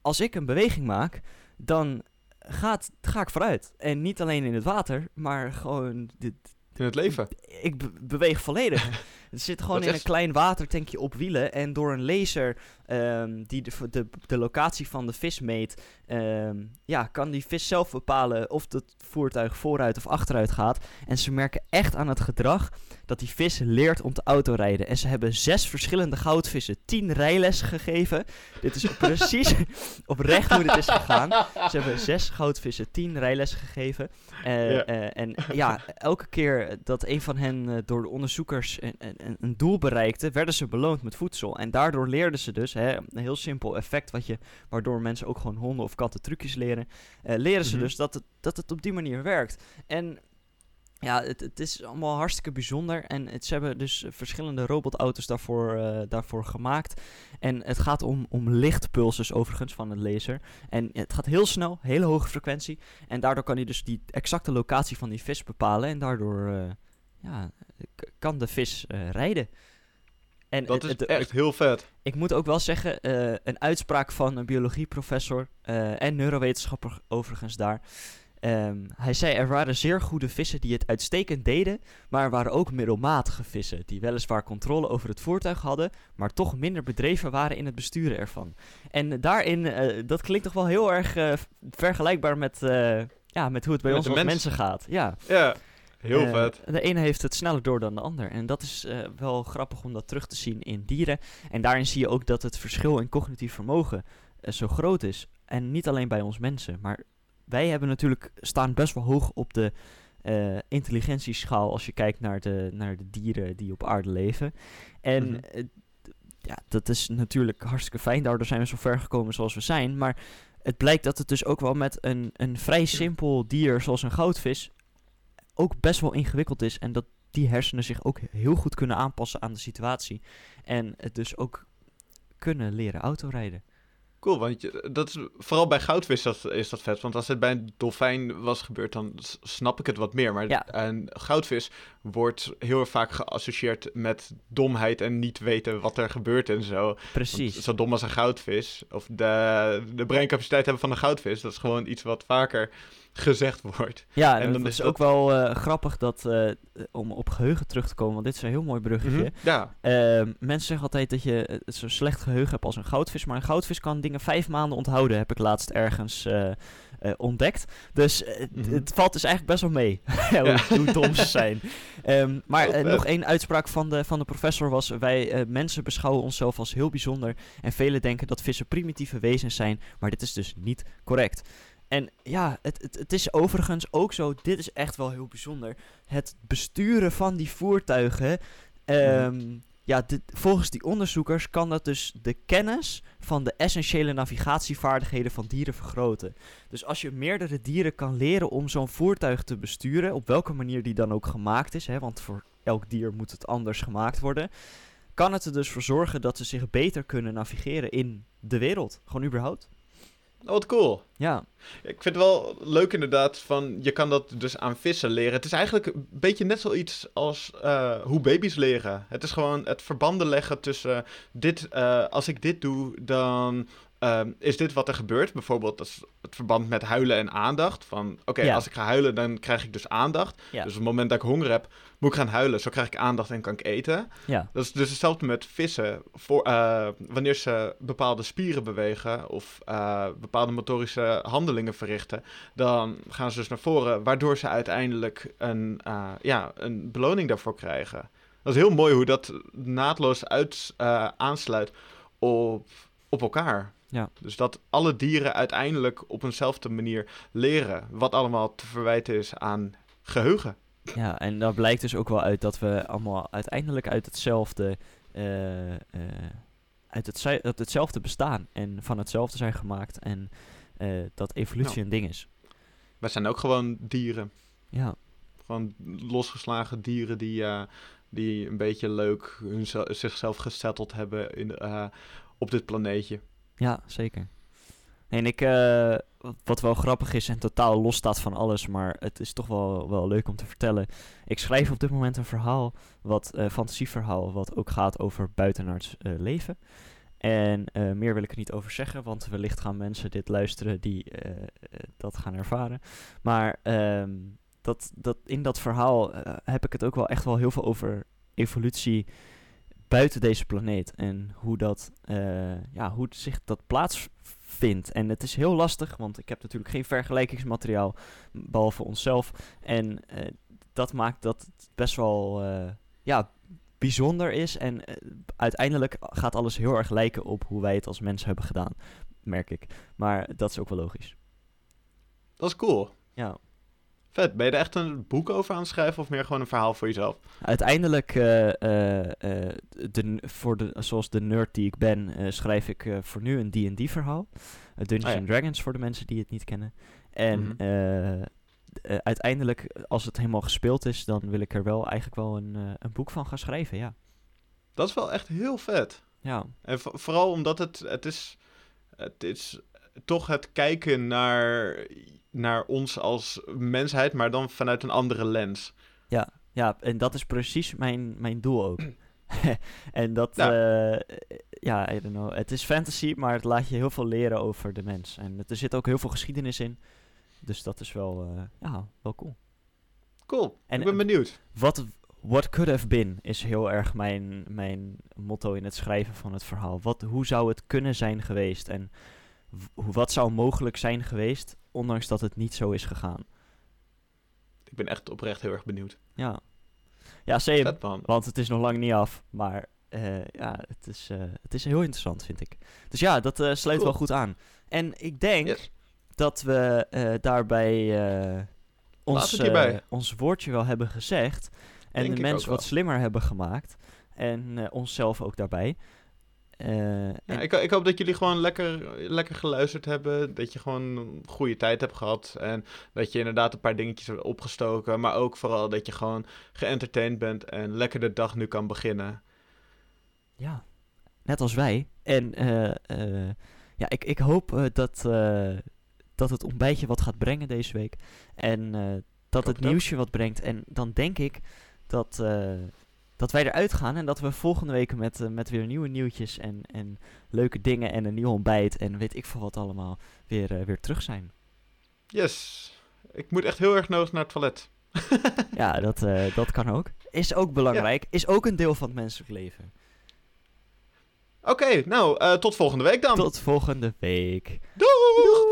als ik een beweging maak, dan gaat, ga ik vooruit. En niet alleen in het water, maar gewoon... dit- In het leven. ik be- beweeg volledig. Het zit gewoon in een klein watertankje op wielen. En door een laser ehm, die de, de, de locatie van de vis meet, ehm, ja, kan die vis zelf bepalen of het voertuig vooruit of achteruit gaat. En ze merken echt aan het gedrag dat die vis leert om te autorijden. En ze hebben zes verschillende goudvissen tien rijlessen gegeven. Dit is precies oprecht hoe dit is gegaan. Ze hebben zes goudvissen tien rijlessen gegeven. Eh, Ja. eh, en ja, elke keer keer dat een van hen eh, door de onderzoekers een, een, een doel bereikte, werden ze beloond met voedsel. En daardoor leerden ze dus, hè, een heel simpel effect, wat je, waardoor mensen ook gewoon honden of katten trucjes leren, eh, leren ze Mhm. dus dat het, dat het op die manier werkt. En ja, het, het is allemaal hartstikke bijzonder. En het, ze hebben dus verschillende robotauto's daarvoor, eh, daarvoor gemaakt. En het gaat om, om lichtpulses overigens van een laser. En het gaat heel snel, hele hoge frequentie. En daardoor kan hij dus die exacte locatie van die vis bepalen. En daardoor eh, ja, kan de vis eh, rijden. En Dat het- is het- echt heel vet. ik moet ook wel zeggen, een uitspraak van een biologieprofessor en neurowetenschapper overigens daar. Ehm, hij zei er waren zeer goede vissen die het uitstekend deden, maar er waren ook middelmatige vissen die weliswaar controle over het voertuig hadden, maar toch minder bedreven waren in het besturen ervan. En daarin, eh, dat klinkt toch wel heel erg eh, vergelijkbaar met, eh, ja, met hoe het bij Met ons mens. mensen gaat. Ja. Ja, heel vet. De ene heeft het sneller door dan de ander. En dat is wel grappig om dat terug te zien in dieren. En daarin zie je ook dat het verschil in cognitief vermogen zo groot is. En niet alleen bij ons mensen. Maar wij hebben natuurlijk staan best wel hoog op de eh, intelligentieschaal als je kijkt naar de, naar de dieren die op aarde leven. En Mhm. eh, ja, dat is natuurlijk hartstikke fijn. Daardoor zijn we zo ver gekomen zoals we zijn. Maar het blijkt dat het dus ook wel met een, een vrij simpel dier zoals een goudvis ook best wel ingewikkeld is. En dat die hersenen zich ook heel goed kunnen aanpassen aan de situatie. En het dus ook kunnen leren autorijden. Cool, want je, dat is, vooral bij goudvis dat, is dat vet. Want als het bij een dolfijn was gebeurd, dan snap ik het wat meer. Maar Ja. een goudvis wordt heel vaak geassocieerd met domheid en niet weten wat er gebeurt en zo. Want Precies. zo dom als een goudvis, of de, de breincapaciteit hebben van een goudvis, dat is gewoon iets wat vaker gezegd wordt. Ja, en dan het is dat- ook wel eh, grappig dat, eh, om op geheugen terug te komen, want dit is een heel mooi bruggetje. Mhm. Ja, Ehm, mensen zeggen altijd dat je eh, zo'n slecht geheugen hebt als een goudvis. Maar een goudvis kan dingen vijf maanden onthouden, heb ik laatst ergens ontdekt. Dus het- Mhm. het valt dus eigenlijk best wel mee hoe, hoe dom ze zijn. Ehm, maar nog één uitspraak van de, van de professor was... wij mensen beschouwen onszelf als heel bijzonder... en velen denken dat vissen primitieve wezens zijn... maar dit is dus niet correct. En ja, het, het, het is overigens ook zo... dit is echt wel heel bijzonder... het besturen van die voertuigen... ehm, ja, dit- volgens die onderzoekers kan dat dus de kennis van de essentiële navigatievaardigheden van dieren vergroten. Dus als je meerdere dieren kan leren om zo'n voertuig te besturen, op welke manier die dan ook gemaakt is, hè, want voor elk dier moet het anders gemaakt worden, kan het er dus voor zorgen dat ze zich beter kunnen navigeren in de wereld. Gewoon überhaupt. Oh, wat cool. Ja, Ik vind het wel leuk inderdaad, van je kan dat dus aan vissen leren. Het is eigenlijk een beetje net zoiets als eh, hoe baby's leren. Het is gewoon het verbanden leggen tussen dit, eh, als ik dit doe, dan ehm, is dit wat er gebeurt. Bijvoorbeeld dat het verband met huilen en aandacht. Van oké, Ja. als ik ga huilen, dan krijg ik dus aandacht. Ja. Dus op het moment dat ik honger heb, moet ik gaan huilen. Zo krijg ik aandacht en kan ik eten. ja, Dat is dus hetzelfde met vissen. Voor, eh, wanneer ze bepaalde spieren bewegen of eh, bepaalde motorische handelingen verrichten, dan gaan ze dus naar voren, waardoor ze uiteindelijk een, eh, ja, een beloning daarvoor krijgen. Dat is heel mooi hoe dat naadloos uit, aansluit op, op elkaar. Ja. Dus dat alle dieren uiteindelijk op eenzelfde manier leren, wat allemaal te verwijten is aan geheugen. ja, en daar blijkt dus ook wel uit dat we allemaal uiteindelijk uit hetzelfde, eh, eh, uit, het, uit hetzelfde bestaan en van hetzelfde zijn gemaakt en eh, dat evolutie een ding is. Wij zijn ook gewoon dieren. Ja, Gewoon losgeslagen dieren die, die een beetje leuk hun, zichzelf gesetteld hebben in, op dit planeetje. Ja, zeker. En ik, eh, wat- wel grappig is en totaal los staat van alles, maar het is toch wel, wel leuk om te vertellen. Ik schrijf op dit moment een verhaal, wat eh fantasieverhaal, wat ook gaat over buitenaards eh, leven. En meer wil ik er niet over zeggen, want wellicht gaan mensen dit luisteren die dat gaan ervaren. Maar ehm, dat, dat, in dat verhaal heb ik het ook wel echt wel heel veel over evolutie buiten deze planeet. En hoe dat, eh, ja, hoe zich dat plaatsvindt. En het is heel lastig, want ik heb natuurlijk geen vergelijkingsmateriaal, behalve onszelf. En eh, dat maakt dat het best wel, eh, ja, bijzonder is. En uiteindelijk gaat alles heel erg lijken op hoe wij het als mensen hebben gedaan, merk ik. Maar dat is ook wel logisch. Dat is cool. Ja, Vet. Ben je er echt een boek over aan het schrijven of meer gewoon een verhaal voor jezelf? Uiteindelijk, eh, eh, eh, de, voor de, zoals de nerd die ik ben, schrijf ik voor nu een D&D verhaal. Dungeons Oh ja. and Dragons voor de mensen die het niet kennen. En Mhm. uiteindelijk, als het helemaal gespeeld is, dan wil ik er wel eigenlijk wel een, een boek van gaan schrijven, ja. Dat is wel echt heel vet. Ja, En vo- vooral omdat het, het is, het is toch het kijken naar, naar ons als mensheid, maar dan vanuit een andere lens. ja en dat is precies mijn, mijn doel ook. en dat, Ja. ja. ja, I don't know. Het is fantasy, maar het laat je heel veel leren over de mens. En er zit ook heel veel geschiedenis in. Dus dat is wel, eh, ja, wel cool. Cool, En- ik ben benieuwd. Wat what could have been is heel erg mijn, mijn motto in het schrijven van het verhaal. Wat, hoe zou het kunnen zijn geweest? En wat zou mogelijk zijn geweest, ondanks dat het niet zo is gegaan? Ik ben echt oprecht heel erg benieuwd. Ja, ja same. Vet. Want het is nog lang niet af. Maar eh, ja, het is, eh, het is heel interessant, vind ik. Dus ja, dat eh, sluit Cool. wel goed aan. En ik denk Yes. dat we daarbij ons, ons woordje wel hebben gezegd. En Denk de ook wat slimmer hebben gemaakt. En onszelf ook daarbij. Eh, Ja, en- ik, ik hoop dat jullie gewoon lekker, lekker geluisterd hebben. Dat je gewoon een goede tijd hebt gehad. En dat je inderdaad een paar dingetjes hebt opgestoken. Maar ook vooral dat je gewoon geëntertained bent en lekker de dag nu kan beginnen. Ja, net als wij. En eh, eh, ja, ik, ik hoop dat, dat het ontbijtje wat gaat brengen deze week. En dat het ook. nieuwsje wat brengt. En dan denk ik dat, dat wij eruit gaan en dat we volgende week met, eh, met weer nieuwe nieuwtjes en, en leuke dingen en een nieuw ontbijt en weet ik veel wat allemaal weer, eh, weer terug zijn. Yes. Ik moet echt heel erg nodig naar het toilet. Ja, dat, eh, dat kan ook. Is ook belangrijk. Is ook een deel van het menselijk leven. Oké, nou, tot volgende week dan. Tot volgende week. Doei!